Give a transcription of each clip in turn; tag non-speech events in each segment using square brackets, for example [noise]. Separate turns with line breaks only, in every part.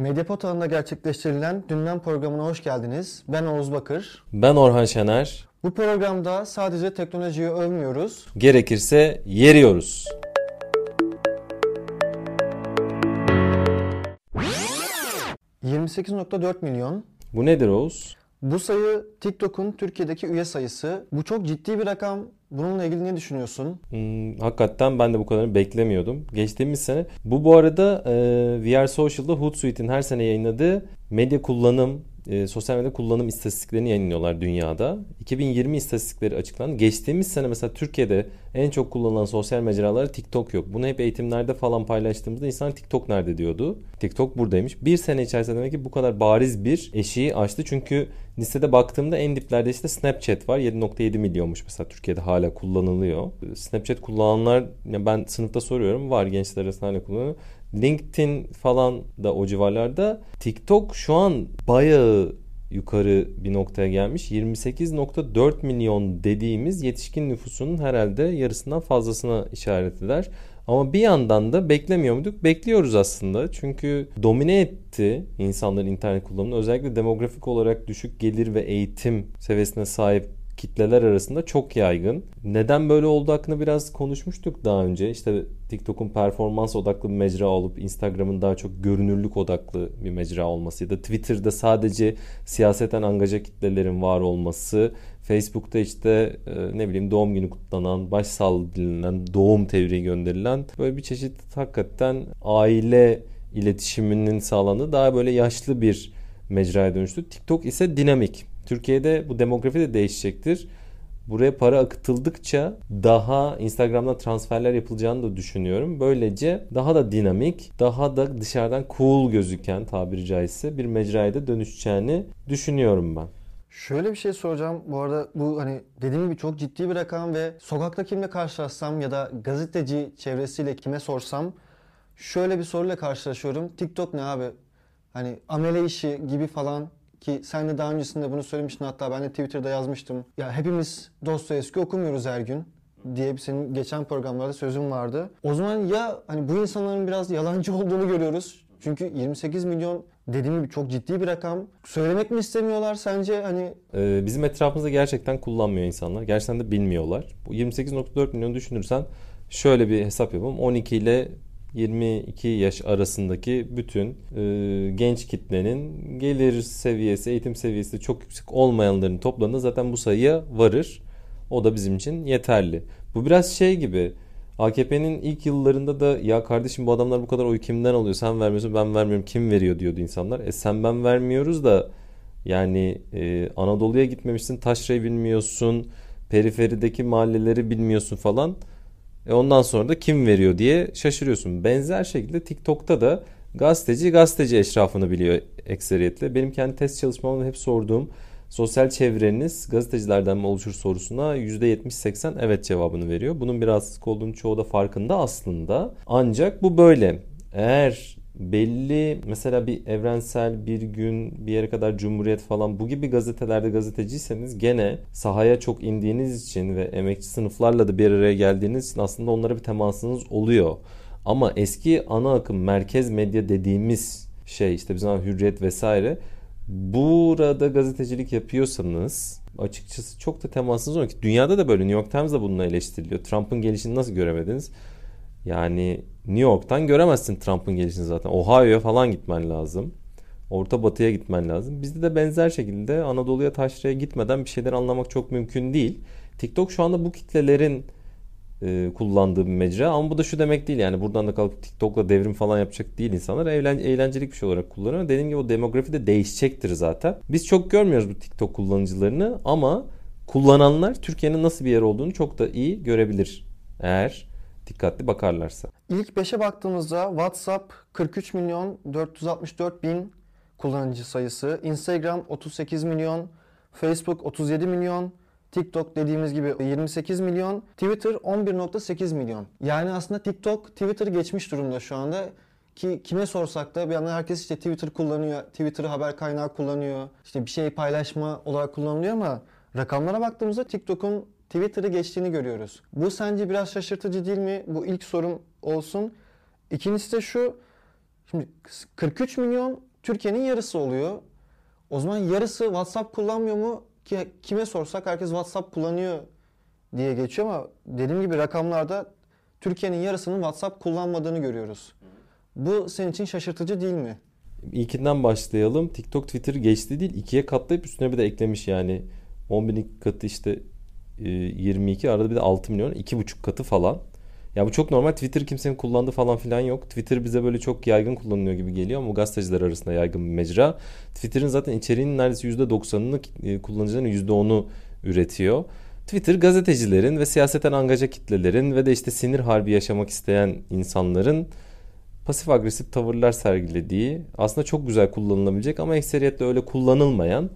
Medyapod alanında gerçekleştirilen Dünden programına hoş geldiniz. Ben Oğuz Bakır.
Ben Orhan Şener.
Bu programda sadece teknolojiyi övmüyoruz.
Gerekirse yeriyoruz.
...28.4 milyon.
Bu nedir Oğuz?
Bu sayı TikTok'un Türkiye'deki üye sayısı. Bu çok ciddi bir rakam. Bununla ilgili ne düşünüyorsun?
Hmm, hakikaten ben de bu kadarını beklemiyordum. Geçtiğimiz sene. Bu bu arada e, VR Social'da Hootsuite'in her sene yayınladığı medya kullanım, e, sosyal medya kullanım istatistiklerini yayınlıyorlar dünyada. 2020 istatistikleri açıklandı. Geçtiğimiz sene mesela Türkiye'de en çok kullanılan sosyal mecraları TikTok yok. Bunu hep eğitimlerde falan paylaştığımızda insan TikTok nerede diyordu. TikTok buradaymış. Bir sene içerisinde demek ki bu kadar bariz bir eşiği açtı. Çünkü listede baktığımda en diplerde işte Snapchat var. 7.7 milyonmuş mesela Türkiye'de hala kullanılıyor. Snapchat kullananlar ben sınıfta soruyorum var gençler arasında hala kullanıyor. LinkedIn falan da o civarlarda. TikTok şu an bayağı yukarı bir noktaya gelmiş. 28.4 milyon dediğimiz yetişkin nüfusunun herhalde yarısından fazlasına işaret eder. Ama bir yandan da beklemiyor muyduk? Bekliyoruz aslında. Çünkü domine etti insanların internet kullanımını. Özellikle demografik olarak düşük gelir ve eğitim seviyesine sahip kitleler arasında çok yaygın. Neden böyle oldu hakkında biraz konuşmuştuk daha önce. İşte TikTok'un performans odaklı bir mecra olup Instagram'ın daha çok görünürlük odaklı bir mecra olması ya da Twitter'da sadece siyaseten angaja kitlelerin var olması, Facebook'ta işte e, ne bileyim doğum günü kutlanan, başsağlığı dilenen, doğum tebriği gönderilen böyle bir çeşit hakikaten aile iletişiminin sağlandığı daha böyle yaşlı bir mecraya dönüştü. TikTok ise dinamik. Türkiye'de bu demografi de değişecektir. Buraya para akıtıldıkça daha Instagram'dan transferler yapılacağını da düşünüyorum. Böylece daha da dinamik, daha da dışarıdan cool gözüken tabiri caizse bir mecraya da dönüşeceğini düşünüyorum ben.
Şöyle bir şey soracağım. Bu arada bu hani dediğim gibi çok ciddi bir rakam ve sokakta kimle karşılaşsam ya da gazeteci çevresiyle kime sorsam şöyle bir soruyla karşılaşıyorum. TikTok ne abi? Hani amele işi gibi falan ki sen de daha öncesinde bunu söylemiştin hatta ben de Twitter'da yazmıştım. Ya hepimiz Dostoyevski okumuyoruz her gün diye senin geçen programlarda sözüm vardı. O zaman ya hani bu insanların biraz yalancı [laughs] olduğunu görüyoruz. Çünkü 28 milyon dediğim gibi çok ciddi bir rakam. Söylemek mi istemiyorlar sence? Hani
ee, bizim etrafımızda gerçekten kullanmıyor insanlar. Gerçekten de bilmiyorlar. Bu 28.4 milyon düşünürsen şöyle bir hesap yapalım. 12 ile 22 yaş arasındaki bütün e, genç kitlenin gelir seviyesi, eğitim seviyesi çok yüksek olmayanların toplamında zaten bu sayıya varır. O da bizim için yeterli. Bu biraz şey gibi AKP'nin ilk yıllarında da ya kardeşim bu adamlar bu kadar oy kimden alıyor sen vermiyorsun ben vermiyorum kim veriyor diyordu insanlar. E sen ben vermiyoruz da yani e, Anadolu'ya gitmemişsin taşrayı bilmiyorsun periferideki mahalleleri bilmiyorsun falan. E ondan sonra da kim veriyor diye şaşırıyorsun. Benzer şekilde TikTok'ta da gazeteci gazeteci eşrafını biliyor ekseriyetle. Benim kendi test çalışmamda hep sorduğum sosyal çevreniz gazetecilerden mi oluşur sorusuna %70-80 evet cevabını veriyor. Bunun biraz olduğunu çoğu da farkında aslında. Ancak bu böyle. Eğer belli mesela bir evrensel bir gün bir yere kadar cumhuriyet falan bu gibi gazetelerde gazeteciyseniz gene sahaya çok indiğiniz için ve emekçi sınıflarla da bir araya geldiğiniz için aslında onlara bir temasınız oluyor. Ama eski ana akım merkez medya dediğimiz şey işte bizim hürriyet vesaire burada gazetecilik yapıyorsanız açıkçası çok da temasınız olmuyor ki dünyada da böyle New York Times da bununla eleştiriliyor. Trump'ın gelişini nasıl göremediniz? Yani New York'tan göremezsin Trump'ın gelişini zaten. Ohio'ya falan gitmen lazım. Orta Batı'ya gitmen lazım. Bizde de benzer şekilde Anadolu'ya taşraya gitmeden bir şeyler anlamak çok mümkün değil. TikTok şu anda bu kitlelerin e, kullandığı bir mecra ama bu da şu demek değil yani buradan da kalkıp TikTok'la devrim falan yapacak değil insanlar. Eğlen, eğlencelik bir şey olarak kullanıyor. Dediğim gibi o demografi de değişecektir zaten. Biz çok görmüyoruz bu TikTok kullanıcılarını ama kullananlar Türkiye'nin nasıl bir yer olduğunu çok da iyi görebilir. Eğer dikkatli bakarlarsa.
İlk 5'e baktığımızda WhatsApp 43 milyon 464 bin kullanıcı sayısı, Instagram 38 milyon, Facebook 37 milyon, TikTok dediğimiz gibi 28 milyon, Twitter 11.8 milyon. Yani aslında TikTok Twitter'ı geçmiş durumda şu anda. Ki kime sorsak da bir yandan herkes işte Twitter kullanıyor, Twitter'ı haber kaynağı kullanıyor, işte bir şey paylaşma olarak kullanılıyor ama rakamlara baktığımızda TikTok'un Twitter'ı geçtiğini görüyoruz. Bu sence biraz şaşırtıcı değil mi? Bu ilk sorum olsun. İkincisi de şu. Şimdi 43 milyon Türkiye'nin yarısı oluyor. O zaman yarısı WhatsApp kullanmıyor mu? Ki kime sorsak herkes WhatsApp kullanıyor diye geçiyor ama dediğim gibi rakamlarda Türkiye'nin yarısının WhatsApp kullanmadığını görüyoruz. Bu senin için şaşırtıcı değil mi?
İlkinden başlayalım. TikTok Twitter geçti değil ikiye katlayıp üstüne bir de eklemiş yani. 10 bin katı işte 22 e, arada bir de 6 milyon 2,5 katı falan. Ya bu çok normal. Twitter kimsenin kullandığı falan filan yok. Twitter bize böyle çok yaygın kullanılıyor gibi geliyor ama gazeteciler arasında yaygın bir mecra. Twitter'ın zaten içeriğinin neredeyse %90'ını e, kullanıcıların %10'u üretiyor. Twitter gazetecilerin ve siyaseten angaja kitlelerin ve de işte sinir harbi yaşamak isteyen insanların pasif agresif tavırlar sergilediği aslında çok güzel kullanılabilecek ama ekseriyetle öyle kullanılmayan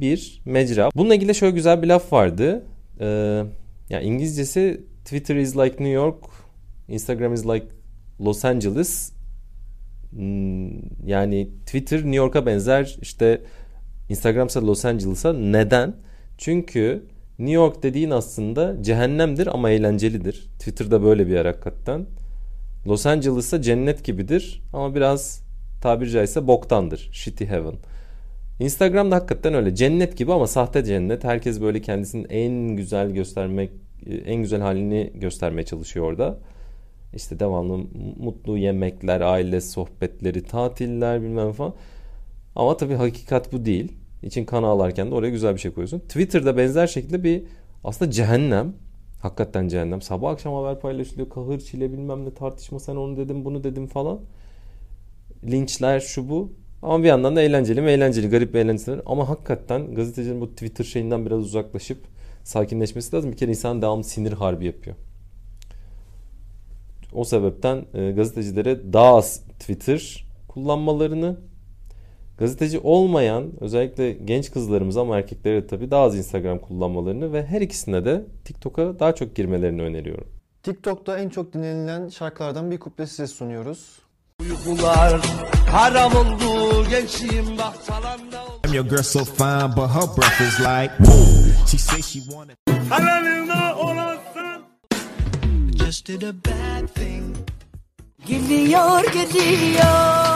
bir mecra. Bununla ilgili şöyle güzel bir laf vardı. Ee, yani İngilizcesi Twitter is like New York, Instagram is like Los Angeles. Hmm, yani Twitter New York'a benzer işte Instagram ise Los Angeles'a. Neden? Çünkü New York dediğin aslında cehennemdir ama eğlencelidir. Twitter'da böyle bir yer hakikaten. Los Angeles'a cennet gibidir ama biraz tabiri caizse boktandır. Shitty heaven. Instagram'da hakikaten öyle cennet gibi ama sahte cennet. Herkes böyle kendisinin en güzel göstermek en güzel halini göstermeye çalışıyor orada. İşte devamlı mutlu yemekler, aile sohbetleri, tatiller bilmem falan. Ama tabii hakikat bu değil. İçin kan ağlarken de oraya güzel bir şey koyuyorsun. Twitter'da benzer şekilde bir aslında cehennem. Hakikaten cehennem. Sabah akşam haber paylaşılıyor. Kahır çile bilmem ne tartışma sen onu dedim bunu dedim falan. Linçler şu bu. Ama bir yandan da eğlenceli mi eğlenceli garip bir eğlenceli. Ama hakikaten gazetecinin bu Twitter şeyinden biraz uzaklaşıp sakinleşmesi lazım. Bir kere insan devamlı sinir harbi yapıyor. O sebepten e, gazetecilere daha az Twitter kullanmalarını gazeteci olmayan özellikle genç kızlarımız ama erkeklere tabii daha az Instagram kullanmalarını ve her ikisine de TikTok'a daha çok girmelerini öneriyorum.
TikTok'ta en çok dinlenilen şarkılardan bir kuple size sunuyoruz.
Uykular haram oldu gençliğim bahçalanda
I'm your girl so fine, but her breath is like. She say she wanna.
Halalına olasın. Just did a bad thing. Gidiyor gidiyor.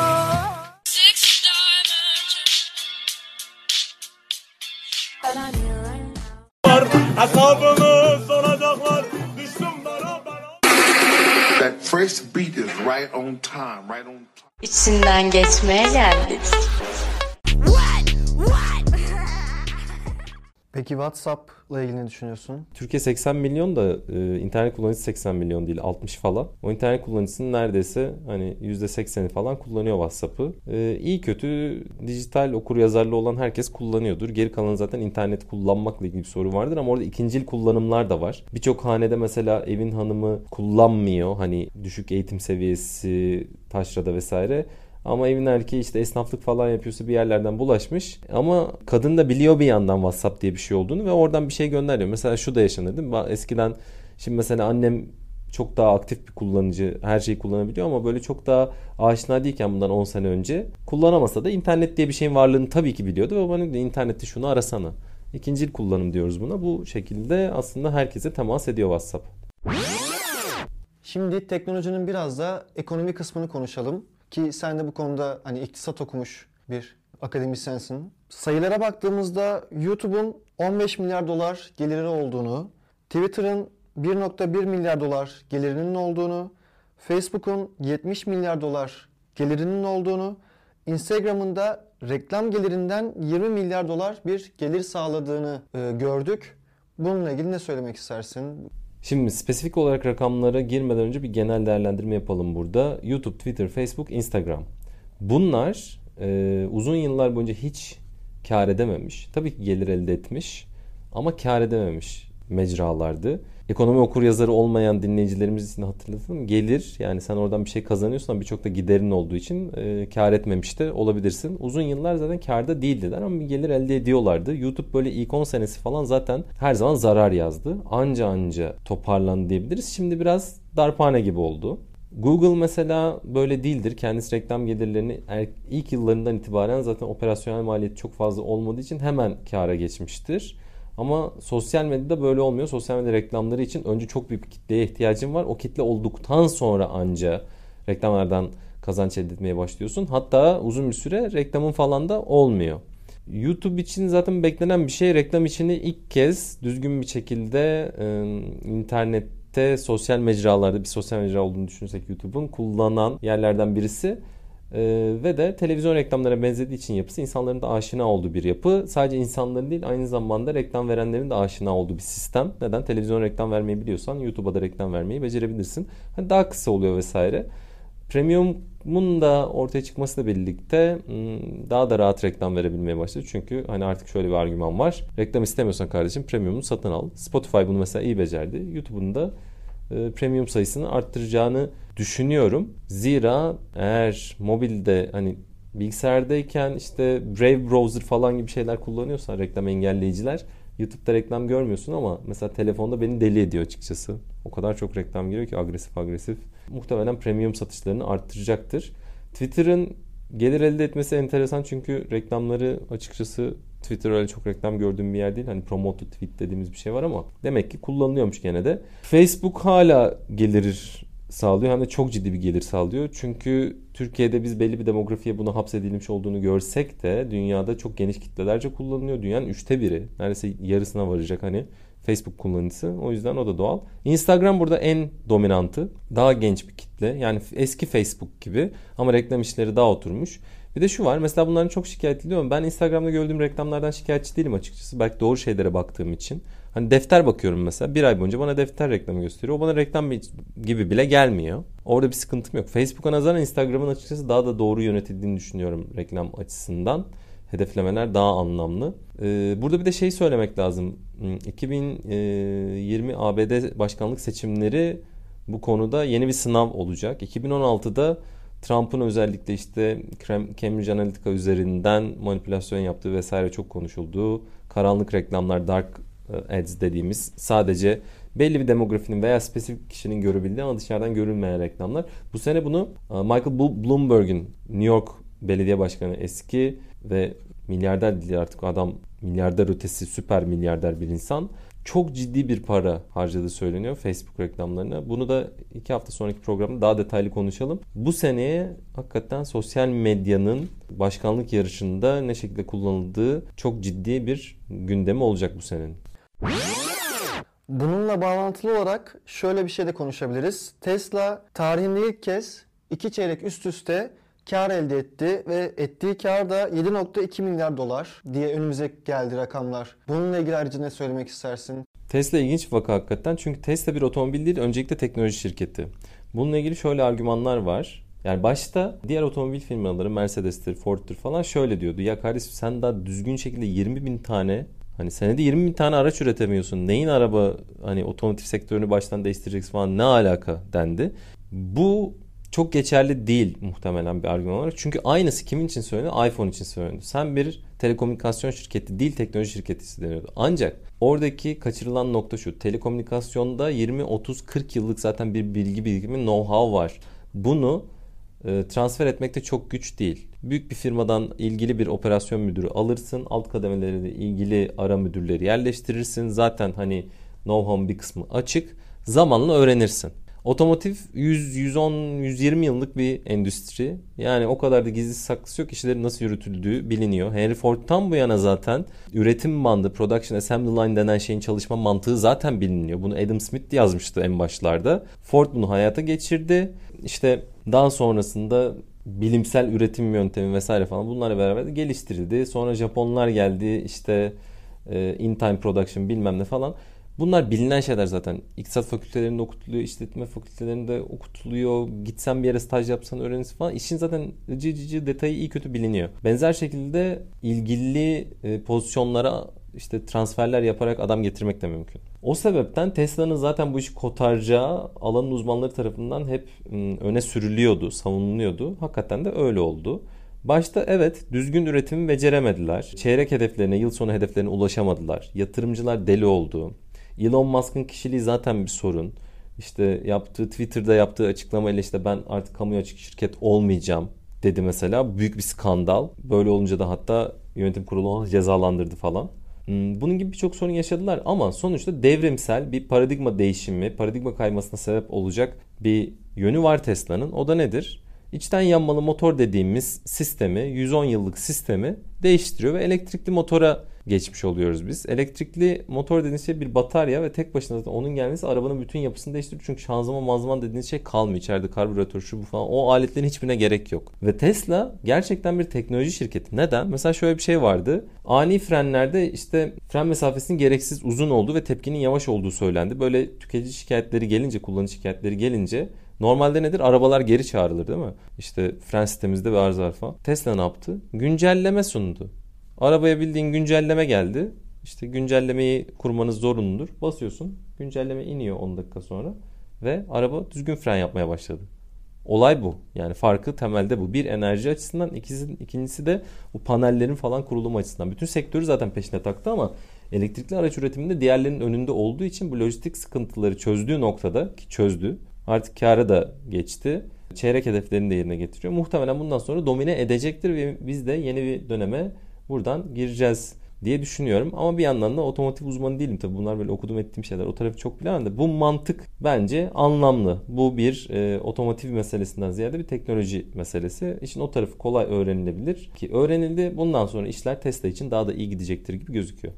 Hesabını soracaklar Düştüm bana
That fresh beat is right on time, right on time.
İçinden geçmeye geldik.
Peki WhatsApp'la ilgili ne düşünüyorsun?
Türkiye 80 milyon da e, internet kullanıcısı 80 milyon değil 60 falan. O internet kullanıcısının neredeyse hani %80'i falan kullanıyor WhatsApp'ı. E, iyi kötü dijital okur yazarlı olan herkes kullanıyordur. Geri kalan zaten internet kullanmakla ilgili bir soru vardır ama orada ikincil kullanımlar da var. Birçok hanede mesela evin hanımı kullanmıyor. Hani düşük eğitim seviyesi taşrada vesaire. Ama evin erkeği işte esnaflık falan yapıyorsa bir yerlerden bulaşmış. Ama kadın da biliyor bir yandan WhatsApp diye bir şey olduğunu ve oradan bir şey gönderiyor. Mesela şu da yaşanır değil mi? Eskiden şimdi mesela annem çok daha aktif bir kullanıcı her şeyi kullanabiliyor ama böyle çok daha aşina değilken bundan 10 sene önce kullanamasa da internet diye bir şeyin varlığını tabii ki biliyordu ve bana internette şunu arasana. İkincil kullanım diyoruz buna. Bu şekilde aslında herkese temas ediyor WhatsApp.
Şimdi teknolojinin biraz da ekonomi kısmını konuşalım. Ki sen de bu konuda hani iktisat okumuş bir akademisyensin. Sayılara baktığımızda YouTube'un 15 milyar dolar geliri olduğunu, Twitter'ın 1.1 milyar dolar gelirinin olduğunu, Facebook'un 70 milyar dolar gelirinin olduğunu, Instagram'ın da reklam gelirinden 20 milyar dolar bir gelir sağladığını e, gördük. Bununla ilgili ne söylemek istersin?
Şimdi spesifik olarak rakamlara girmeden önce bir genel değerlendirme yapalım burada. YouTube, Twitter, Facebook, Instagram. Bunlar e, uzun yıllar boyunca hiç kar edememiş. Tabii ki gelir elde etmiş ama kar edememiş mecralardı. Ekonomi okur yazarı olmayan dinleyicilerimiz için hatırlatalım. Gelir yani sen oradan bir şey kazanıyorsun ama birçok da giderin olduğu için e, kar etmemiş de olabilirsin. Uzun yıllar zaten karda değildiler ama bir gelir elde ediyorlardı. YouTube böyle ilk 10 senesi falan zaten her zaman zarar yazdı. Anca anca toparlandı diyebiliriz. Şimdi biraz darphane gibi oldu. Google mesela böyle değildir. Kendisi reklam gelirlerini er, ilk yıllarından itibaren zaten operasyonel maliyeti çok fazla olmadığı için hemen kâra geçmiştir. Ama sosyal medyada böyle olmuyor. Sosyal medya reklamları için önce çok büyük bir kitleye ihtiyacım var. O kitle olduktan sonra anca reklamlardan kazanç elde etmeye başlıyorsun. Hatta uzun bir süre reklamın falan da olmuyor. YouTube için zaten beklenen bir şey reklam işini ilk kez düzgün bir şekilde e, internette sosyal mecralarda bir sosyal mecra olduğunu düşünürsek YouTube'un kullanan yerlerden birisi. Ee, ve de televizyon reklamlara benzediği için yapısı insanların da aşina olduğu bir yapı. Sadece insanların değil aynı zamanda reklam verenlerin de aşina olduğu bir sistem. Neden? Televizyon reklam vermeyi biliyorsan YouTube'a da reklam vermeyi becerebilirsin. Hani daha kısa oluyor vesaire. Premium'un da ortaya çıkmasıyla birlikte hmm, daha da rahat reklam verebilmeye başladı. Çünkü hani artık şöyle bir argüman var. Reklam istemiyorsan kardeşim premium'u satın al. Spotify bunu mesela iyi becerdi. YouTube'un da premium sayısını arttıracağını düşünüyorum. Zira eğer mobilde hani bilgisayardayken işte Brave Browser falan gibi şeyler kullanıyorsan reklam engelleyiciler YouTube'da reklam görmüyorsun ama mesela telefonda beni deli ediyor açıkçası. O kadar çok reklam giriyor ki agresif agresif. Muhtemelen premium satışlarını arttıracaktır. Twitter'ın gelir elde etmesi enteresan çünkü reklamları açıkçası Twitter öyle çok reklam gördüğüm bir yer değil. Hani promoted tweet dediğimiz bir şey var ama demek ki kullanılıyormuş gene de. Facebook hala gelir sağlıyor. Hem de çok ciddi bir gelir sağlıyor. Çünkü Türkiye'de biz belli bir demografiye buna hapsedilmiş olduğunu görsek de dünyada çok geniş kitlelerce kullanılıyor. Dünyanın üçte biri. Neredeyse yarısına varacak hani Facebook kullanıcısı. O yüzden o da doğal. Instagram burada en dominantı. Daha genç bir kitle. Yani eski Facebook gibi ama reklam işleri daha oturmuş. Bir de şu var. Mesela bunların çok şikayet ediyorum. Ben Instagram'da gördüğüm reklamlardan şikayetçi değilim açıkçası. Belki doğru şeylere baktığım için. Hani defter bakıyorum mesela. Bir ay boyunca bana defter reklamı gösteriyor. O bana reklam gibi bile gelmiyor. Orada bir sıkıntım yok. Facebook'a nazaran Instagram'ın açıkçası daha da doğru yönetildiğini düşünüyorum reklam açısından. Hedeflemeler daha anlamlı. Ee, burada bir de şey söylemek lazım. 2020 ABD başkanlık seçimleri bu konuda yeni bir sınav olacak. 2016'da Trump'ın özellikle işte Cambridge Analytica üzerinden manipülasyon yaptığı vesaire çok konuşulduğu karanlık reklamlar, dark e, ads dediğimiz sadece belli bir demografinin veya spesifik kişinin görebildiği ama dışarıdan görülmeyen reklamlar. Bu sene bunu e, Michael Bloomberg'in New York Belediye Başkanı eski ve milyarder değil artık adam milyarder ötesi süper milyarder bir insan çok ciddi bir para harcadığı söyleniyor Facebook reklamlarına. Bunu da iki hafta sonraki programda daha detaylı konuşalım. Bu seneye hakikaten sosyal medyanın başkanlık yarışında ne şekilde kullanıldığı çok ciddi bir gündemi olacak bu senenin.
Bununla bağlantılı olarak şöyle bir şey de konuşabiliriz. Tesla tarihinde ilk kez iki çeyrek üst üste kar elde etti ve ettiği kar da 7.2 milyar dolar diye önümüze geldi rakamlar. Bununla ilgili ayrıca ne söylemek istersin?
Tesla ilginç bir vaka hakikaten. Çünkü Tesla bir otomobil değil, öncelikle teknoloji şirketi. Bununla ilgili şöyle argümanlar var. Yani başta diğer otomobil firmaları Mercedes'tir, Ford'tur falan şöyle diyordu. Ya kardeşim sen daha düzgün şekilde 20 bin tane Hani senede 20 bin tane araç üretemiyorsun. Neyin araba hani otomotiv sektörünü baştan değiştireceksin falan ne alaka dendi. Bu çok geçerli değil muhtemelen bir argüman olarak. Çünkü aynısı kimin için söyleniyor? iPhone için söyleniyor. Sen bir telekomünikasyon şirketi değil teknoloji şirketi deniyordu. Ancak oradaki kaçırılan nokta şu. Telekomünikasyonda 20, 30, 40 yıllık zaten bir bilgi birikimi, know-how var. Bunu e, transfer etmekte çok güç değil. Büyük bir firmadan ilgili bir operasyon müdürü alırsın. Alt kademeleri ilgili ara müdürleri yerleştirirsin. Zaten hani know-how bir kısmı açık. Zamanla öğrenirsin. Otomotiv 100, 110, 120 yıllık bir endüstri. Yani o kadar da gizli saklısı yok. İşlerin nasıl yürütüldüğü biliniyor. Henry Ford'tan bu yana zaten üretim bandı, production assembly line denen şeyin çalışma mantığı zaten biliniyor. Bunu Adam Smith yazmıştı en başlarda. Ford bunu hayata geçirdi. İşte daha sonrasında bilimsel üretim yöntemi vesaire falan bunlarla beraber geliştirildi. Sonra Japonlar geldi işte e, in time production bilmem ne falan. Bunlar bilinen şeyler zaten. İktisat fakültelerinde okutuluyor, işletme fakültelerinde okutuluyor. Gitsen bir yere staj yapsan öğrenirsin falan. İşin zaten ıcı cıcı detayı iyi kötü biliniyor. Benzer şekilde ilgili e, pozisyonlara işte transferler yaparak adam getirmek de mümkün. O sebepten Tesla'nın zaten bu işi kotaracağı alanın uzmanları tarafından hep öne sürülüyordu, savunuluyordu. Hakikaten de öyle oldu. Başta evet düzgün üretimi beceremediler. Çeyrek hedeflerine, yıl sonu hedeflerine ulaşamadılar. Yatırımcılar deli oldu. Elon Musk'ın kişiliği zaten bir sorun. İşte yaptığı Twitter'da yaptığı açıklamayla işte ben artık kamuya açık şirket olmayacağım dedi mesela. Büyük bir skandal. Böyle olunca da hatta yönetim kurulu onu cezalandırdı falan. Hmm, bunun gibi birçok sorun yaşadılar ama sonuçta devrimsel bir paradigma değişimi, paradigma kaymasına sebep olacak bir yönü var Tesla'nın. O da nedir? içten yanmalı motor dediğimiz sistemi 110 yıllık sistemi değiştiriyor ve elektrikli motora geçmiş oluyoruz biz. Elektrikli motor dediğiniz şey bir batarya ve tek başına zaten onun gelmesi arabanın bütün yapısını değiştiriyor. Çünkü şanzıman mazman dediğiniz şey kalmıyor. İçeride karbüratör şu bu falan. O aletlerin hiçbirine gerek yok. Ve Tesla gerçekten bir teknoloji şirketi. Neden? Mesela şöyle bir şey vardı. Ani frenlerde işte fren mesafesinin gereksiz uzun olduğu ve tepkinin yavaş olduğu söylendi. Böyle tüketici şikayetleri gelince, kullanıcı şikayetleri gelince Normalde nedir? Arabalar geri çağrılır değil mi? İşte fren sistemimizde bir arıza var falan. Tesla ne yaptı? Güncelleme sundu. Arabaya bildiğin güncelleme geldi. İşte güncellemeyi kurmanız zorunludur. Basıyorsun. Güncelleme iniyor 10 dakika sonra. Ve araba düzgün fren yapmaya başladı. Olay bu. Yani farkı temelde bu. Bir enerji açısından, ikisi, ikincisi de bu panellerin falan kurulumu açısından. Bütün sektörü zaten peşine taktı ama elektrikli araç üretiminde diğerlerinin önünde olduğu için bu lojistik sıkıntıları çözdüğü noktada ki çözdü. Artık kâra da geçti. Çeyrek hedeflerini de yerine getiriyor. Muhtemelen bundan sonra domine edecektir ve biz de yeni bir döneme buradan gireceğiz diye düşünüyorum. Ama bir yandan da otomotiv uzmanı değilim tabii. Bunlar böyle okudum ettiğim şeyler. O tarafı çok bilemem de bu mantık bence anlamlı. Bu bir e, otomotiv meselesinden ziyade bir teknoloji meselesi. İşin o tarafı kolay öğrenilebilir ki öğrenildi. Bundan sonra işler Tesla için daha da iyi gidecektir gibi gözüküyor.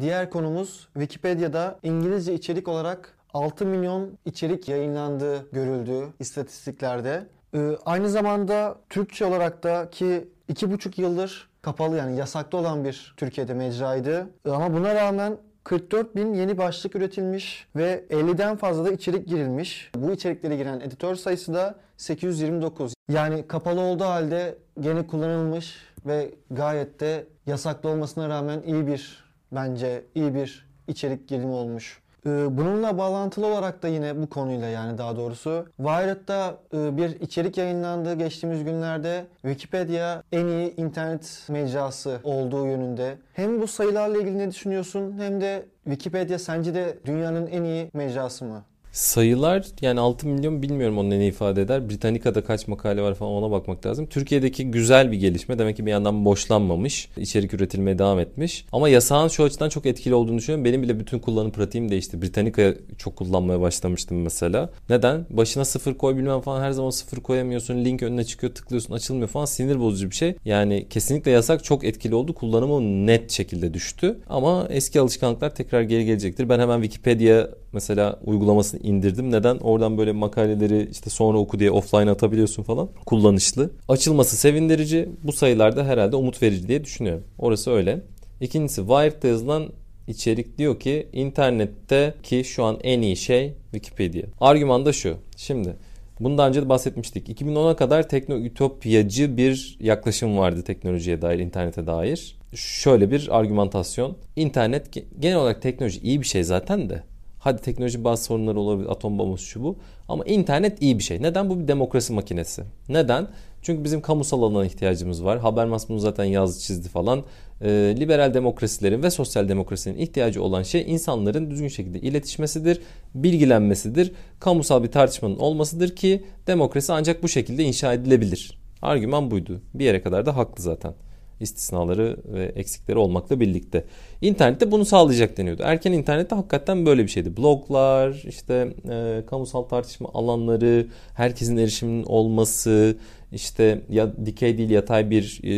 Diğer konumuz Wikipedia'da İngilizce içerik olarak 6 milyon içerik yayınlandığı görüldü istatistiklerde. Ee, aynı zamanda Türkçe olarak da ki 2,5 yıldır kapalı yani yasaklı olan bir Türkiye'de mecraydı. Ama buna rağmen 44 bin yeni başlık üretilmiş ve 50'den fazla da içerik girilmiş. Bu içeriklere giren editör sayısı da 829. Yani kapalı olduğu halde gene kullanılmış ve gayet de yasaklı olmasına rağmen iyi bir bence iyi bir içerik girimi olmuş. Ee, Bununla bağlantılı olarak da yine bu konuyla yani daha doğrusu Wired'da e, bir içerik yayınlandı geçtiğimiz günlerde. Wikipedia en iyi internet mecrası olduğu yönünde. Hem bu sayılarla ilgili ne düşünüyorsun hem de Wikipedia sence de dünyanın en iyi mecrası mı?
Sayılar yani 6 milyon bilmiyorum onun ne ifade eder. Britannica'da kaç makale var falan ona bakmak lazım. Türkiye'deki güzel bir gelişme. Demek ki bir yandan boşlanmamış. içerik üretilmeye devam etmiş. Ama yasağın şu açıdan çok etkili olduğunu düşünüyorum. Benim bile bütün kullanım pratiğim değişti. Britannica çok kullanmaya başlamıştım mesela. Neden? Başına sıfır koy bilmem falan her zaman sıfır koyamıyorsun. Link önüne çıkıyor tıklıyorsun açılmıyor falan. Sinir bozucu bir şey. Yani kesinlikle yasak çok etkili oldu. Kullanımı net şekilde düştü. Ama eski alışkanlıklar tekrar geri gelecektir. Ben hemen Wikipedia mesela uygulamasını indirdim. Neden? Oradan böyle makaleleri işte sonra oku diye offline atabiliyorsun falan. Kullanışlı. Açılması sevindirici. Bu sayılarda herhalde umut verici diye düşünüyorum. Orası öyle. İkincisi Wired'da yazılan içerik diyor ki internette ki şu an en iyi şey Wikipedia. Argüman da şu. Şimdi Bundan önce de bahsetmiştik. 2010'a kadar tekno ütopyacı bir yaklaşım vardı teknolojiye dair, internete dair. Şöyle bir argümantasyon. İnternet genel olarak teknoloji iyi bir şey zaten de. Hadi teknoloji bazı sorunları olabilir, atom bombası şu bu. Ama internet iyi bir şey. Neden? Bu bir demokrasi makinesi. Neden? Çünkü bizim kamusal alana ihtiyacımız var. Habermas bunu zaten yazdı çizdi falan. Ee, liberal demokrasilerin ve sosyal demokrasinin ihtiyacı olan şey insanların düzgün şekilde iletişmesidir, bilgilenmesidir, kamusal bir tartışmanın olmasıdır ki demokrasi ancak bu şekilde inşa edilebilir. Argüman buydu. Bir yere kadar da haklı zaten istisnaları ve eksikleri olmakla birlikte. İnternette bunu sağlayacak deniyordu. Erken internette hakikaten böyle bir şeydi. Bloglar, işte e, kamusal tartışma alanları, herkesin erişiminin olması, işte ya dikey değil yatay bir e,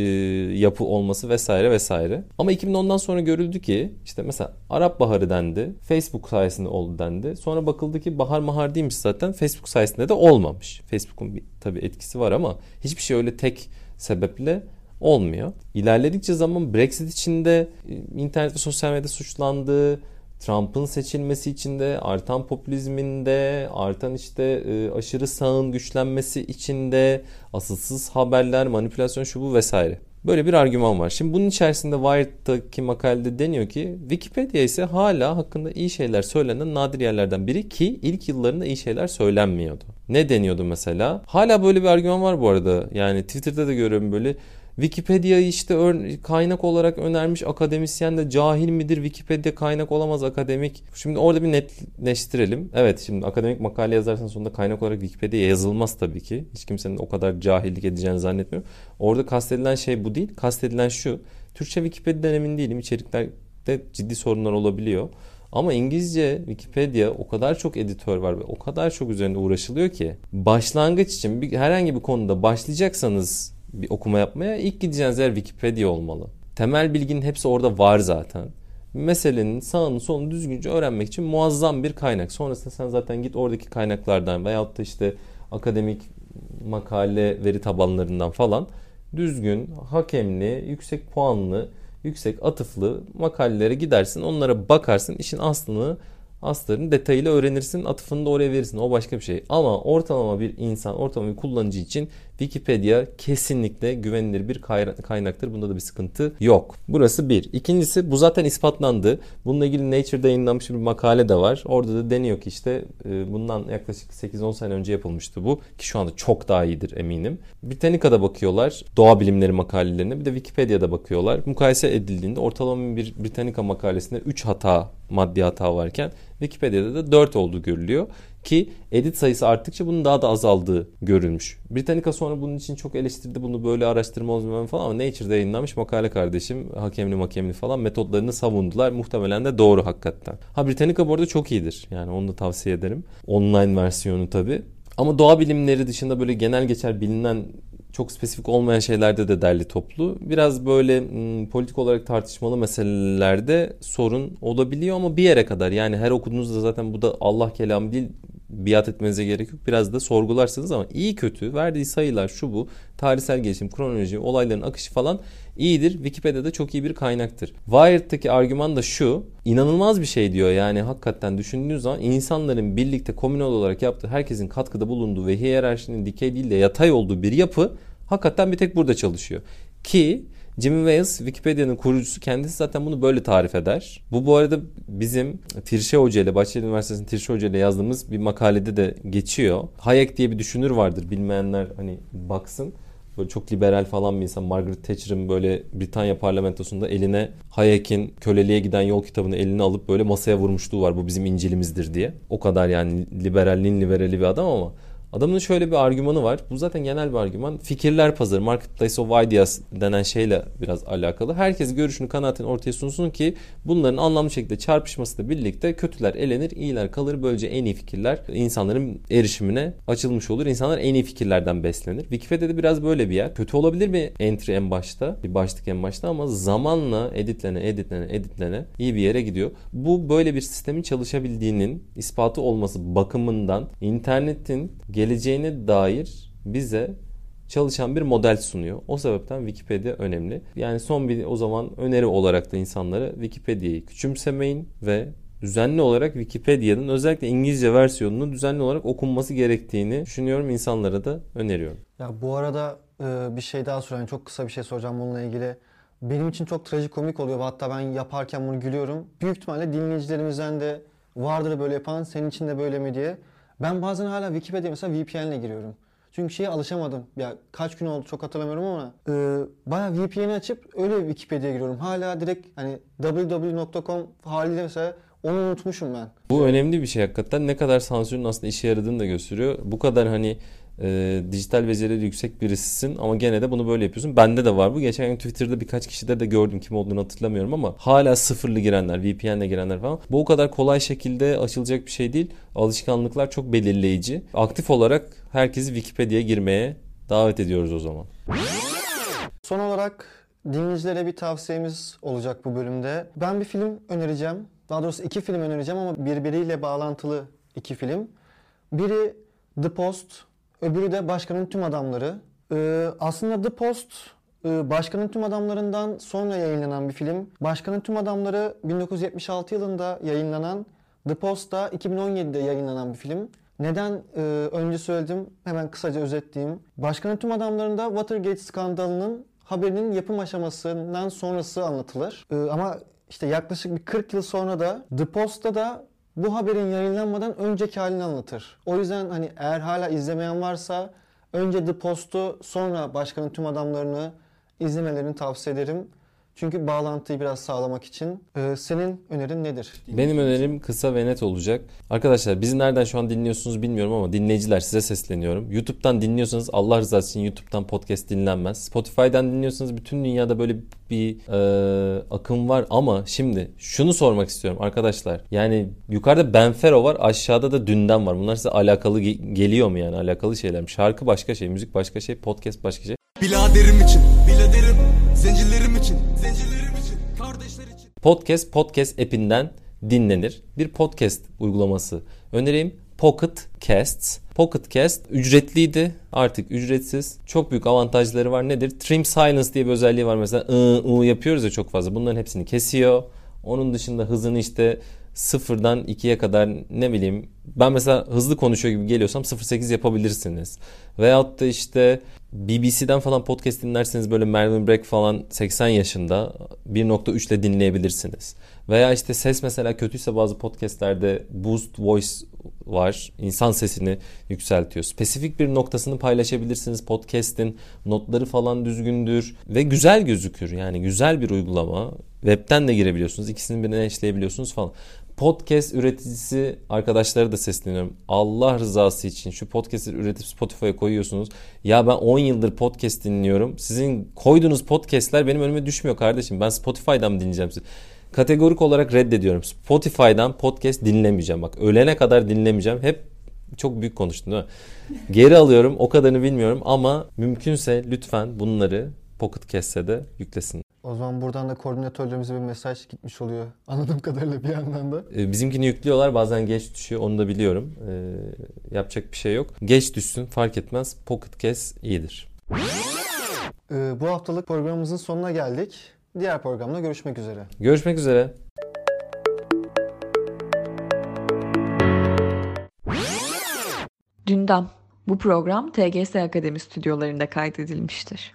yapı olması vesaire vesaire. Ama 2010'dan sonra görüldü ki işte mesela Arap Baharı dendi. Facebook sayesinde oldu dendi. Sonra bakıldı ki bahar mahar değilmiş zaten. Facebook sayesinde de olmamış. Facebook'un bir tabii etkisi var ama hiçbir şey öyle tek sebeple olmuyor. İlerledikçe zaman Brexit içinde e, internet ve sosyal medya suçlandı. Trump'ın seçilmesi içinde, artan popülizminde, artan işte e, aşırı sağın güçlenmesi içinde, asılsız haberler, manipülasyon şu bu vesaire. Böyle bir argüman var. Şimdi bunun içerisinde Wired'daki makalede deniyor ki Wikipedia ise hala hakkında iyi şeyler söylenen nadir yerlerden biri ki ilk yıllarında iyi şeyler söylenmiyordu. Ne deniyordu mesela? Hala böyle bir argüman var bu arada. Yani Twitter'da da görüyorum böyle Wikipedia'yı işte kaynak olarak önermiş akademisyen de cahil midir? Wikipedia kaynak olamaz akademik. Şimdi orada bir netleştirelim. Evet şimdi akademik makale yazarsan sonunda kaynak olarak Wikipedia yazılmaz tabii ki. Hiç kimsenin o kadar cahillik edeceğini zannetmiyorum. Orada kastedilen şey bu değil. Kastedilen şu. Türkçe Wikipedia'dan emin değilim. İçeriklerde ciddi sorunlar olabiliyor. Ama İngilizce Wikipedia o kadar çok editör var ve o kadar çok üzerinde uğraşılıyor ki başlangıç için bir, herhangi bir konuda başlayacaksanız bir okuma yapmaya ilk gideceğiniz yer Wikipedia olmalı. Temel bilginin hepsi orada var zaten. Meselenin sağını solunu düzgünce öğrenmek için muazzam bir kaynak. Sonrasında sen zaten git oradaki kaynaklardan veyahut da işte akademik makale veri tabanlarından falan düzgün, hakemli, yüksek puanlı, yüksek atıflı makalelere gidersin. Onlara bakarsın. işin aslını astarını detayıyla öğrenirsin. Atıfını da oraya verirsin. O başka bir şey. Ama ortalama bir insan, ortalama bir kullanıcı için Wikipedia kesinlikle güvenilir bir kaynaktır. Bunda da bir sıkıntı yok. Burası bir. İkincisi bu zaten ispatlandı. Bununla ilgili Nature'da yayınlanmış bir makale de var. Orada da deniyor ki işte e, bundan yaklaşık 8-10 sene önce yapılmıştı bu. Ki şu anda çok daha iyidir eminim. Britannica'da bakıyorlar. Doğa bilimleri makalelerine. Bir de Wikipedia'da bakıyorlar. Mukayese edildiğinde ortalama bir Britannica makalesinde 3 hata, maddi hata varken Wikipedia'da da 4 olduğu görülüyor. Ki edit sayısı arttıkça bunun daha da azaldığı görülmüş. Britannica sonra bunun için çok eleştirdi bunu böyle araştırma olmayan falan ama Nature'da yayınlanmış makale kardeşim hakemli makemli falan metotlarını savundular. Muhtemelen de doğru hakikaten. Ha Britannica bu arada çok iyidir. Yani onu da tavsiye ederim. Online versiyonu tabi. Ama doğa bilimleri dışında böyle genel geçer bilinen çok spesifik olmayan şeylerde de derli toplu. Biraz böyle m, politik olarak tartışmalı meselelerde sorun olabiliyor ama bir yere kadar. Yani her okuduğunuzda zaten bu da Allah kelamı değil biat etmenize gerek yok. Biraz da sorgularsınız ama iyi kötü verdiği sayılar şu bu tarihsel gelişim, kronoloji, olayların akışı falan iyidir. Wikipedia'da çok iyi bir kaynaktır. Wired'daki argüman da şu. inanılmaz bir şey diyor. Yani hakikaten düşündüğünüz zaman insanların birlikte komünal olarak yaptığı, herkesin katkıda bulunduğu ve hiyerarşinin dikey değil de yatay olduğu bir yapı hakikaten bir tek burada çalışıyor. Ki Jimmy Wales Wikipedia'nın kurucusu kendisi zaten bunu böyle tarif eder. Bu bu arada bizim Tirşe Hoca ile Bahçeli Üniversitesi'nin Tirşe Hoca ile yazdığımız bir makalede de geçiyor. Hayek diye bir düşünür vardır bilmeyenler hani baksın. Böyle çok liberal falan bir insan. Margaret Thatcher'ın böyle Britanya parlamentosunda eline Hayek'in köleliğe giden yol kitabını eline alıp böyle masaya vurmuşluğu var. Bu bizim İncil'imizdir diye. O kadar yani liberalliğin liberali bir adam ama Adamın şöyle bir argümanı var. Bu zaten genel bir argüman. Fikirler pazarı, marketplace of ideas denen şeyle biraz alakalı. Herkes görüşünü, kanaatini ortaya sunsun ki bunların anlamlı şekilde çarpışmasıyla birlikte kötüler elenir, iyiler kalır. Böylece en iyi fikirler insanların erişimine açılmış olur. İnsanlar en iyi fikirlerden beslenir. Wikipedia'da biraz böyle bir yer. Kötü olabilir mi entry en başta, bir başlık en başta ama zamanla editlene, editlene, editlene iyi bir yere gidiyor. Bu böyle bir sistemin çalışabildiğinin ispatı olması bakımından internetin geleceğine dair bize çalışan bir model sunuyor. O sebepten Wikipedia önemli. Yani son bir o zaman öneri olarak da insanlara Wikipedia'yı küçümsemeyin ve düzenli olarak Wikipedia'nın özellikle İngilizce versiyonunun düzenli olarak okunması gerektiğini düşünüyorum insanlara da öneriyorum.
Ya bu arada e, bir şey daha sorayım. Çok kısa bir şey soracağım bununla ilgili. Benim için çok trajikomik oluyor. Hatta ben yaparken bunu gülüyorum. Büyük ihtimalle dinleyicilerimizden de vardır böyle yapan. Senin için de böyle mi diye. Ben bazen hala Wikipedia mesela VPN ile giriyorum. Çünkü şeye alışamadım. Ya kaç gün oldu çok hatırlamıyorum ama e, bayağı VPN'i açıp öyle Wikipedia'ya giriyorum. Hala direkt hani www.com haliyle mesela onu unutmuşum ben.
Bu önemli bir şey hakikaten. Ne kadar sansürün aslında işe yaradığını da gösteriyor. Bu kadar hani e, dijital becerileri yüksek birisisin ama gene de bunu böyle yapıyorsun. Bende de var bu. Geçen gün Twitter'da birkaç kişide de gördüm kim olduğunu hatırlamıyorum ama hala sıfırlı girenler, VPN'le girenler falan. Bu o kadar kolay şekilde açılacak bir şey değil. Alışkanlıklar çok belirleyici. Aktif olarak herkesi Wikipedia'ya girmeye davet ediyoruz o zaman.
Son olarak dinleyicilere bir tavsiyemiz olacak bu bölümde. Ben bir film önereceğim. Daha doğrusu iki film önereceğim ama birbiriyle bağlantılı iki film. Biri The Post, öbürü de Başkanın Tüm Adamları. Ee, aslında The Post e, Başkanın Tüm Adamlarından sonra yayınlanan bir film. Başkanın Tüm Adamları 1976 yılında yayınlanan, The Post da 2017'de yayınlanan bir film. Neden e, önce söyledim hemen kısaca özetleyeyim. Başkanın Tüm Adamlarında Watergate skandalının haberinin yapım aşamasından sonrası anlatılır. E, ama işte yaklaşık bir 40 yıl sonra da The Post'ta da bu haberin yayınlanmadan önceki halini anlatır. O yüzden hani eğer hala izlemeyen varsa önce The Post'u sonra Başkanın Tüm Adamlarını izlemelerini tavsiye ederim. Çünkü bağlantıyı biraz sağlamak için. Ee, senin önerin nedir?
Benim önerim kısa ve net olacak. Arkadaşlar bizi nereden şu an dinliyorsunuz bilmiyorum ama dinleyiciler size sesleniyorum. YouTube'dan dinliyorsanız Allah rızası için YouTube'dan podcast dinlenmez. Spotify'dan dinliyorsanız bütün dünyada böyle bir e, akım var ama şimdi şunu sormak istiyorum arkadaşlar. Yani yukarıda Benfero var aşağıda da Dündem var. Bunlar size alakalı ge- geliyor mu yani alakalı şeyler mi? Şarkı başka şey, müzik başka şey, podcast başka şey.
Biladerim için, biladerim, zencilerim için, zencilerim için, kardeşler için.
Podcast podcast app'inden dinlenir. Bir podcast uygulaması önereyim. Pocket Casts. Pocket Cast ücretliydi. Artık ücretsiz. Çok büyük avantajları var. Nedir? Trim Silence diye bir özelliği var. Mesela ı, ı yapıyoruz ya çok fazla. Bunların hepsini kesiyor. Onun dışında hızını işte sıfırdan 2'ye kadar ne bileyim ben mesela hızlı konuşuyor gibi geliyorsam 0.8 yapabilirsiniz. Veyahut da işte BBC'den falan podcast dinlerseniz böyle Melvin Breck falan 80 yaşında 1.3 ile dinleyebilirsiniz. Veya işte ses mesela kötüyse bazı podcastlerde Boost Voice var. İnsan sesini yükseltiyor. Spesifik bir noktasını paylaşabilirsiniz. Podcast'in notları falan düzgündür ve güzel gözükür. Yani güzel bir uygulama. Web'ten de girebiliyorsunuz. İkisini birine eşleyebiliyorsunuz falan. Podcast üreticisi arkadaşlara da sesleniyorum. Allah rızası için şu podcast'i üretip Spotify'a koyuyorsunuz. Ya ben 10 yıldır podcast dinliyorum. Sizin koyduğunuz podcast'ler benim önüme düşmüyor kardeşim. Ben Spotify'dan mı dinleyeceğim sizi? Kategorik olarak reddediyorum. Spotify'dan podcast dinlemeyeceğim. Bak ölene kadar dinlemeyeceğim. Hep çok büyük konuştum değil mi? Geri alıyorum. O kadarını bilmiyorum ama mümkünse lütfen bunları Pocket Cast'e de yüklesin.
O zaman buradan da koordinatörlerimize bir mesaj gitmiş oluyor. [laughs] Anladığım kadarıyla bir yandan da.
Ee, Bizimkini yüklüyorlar bazen geç düşüyor onu da biliyorum. Ee, yapacak bir şey yok. Geç düşsün fark etmez. Pocket Cast iyidir.
Ee, bu haftalık programımızın sonuna geldik. Diğer programda görüşmek üzere.
Görüşmek üzere.
Dündam. Bu program TGS Akademi stüdyolarında kaydedilmiştir.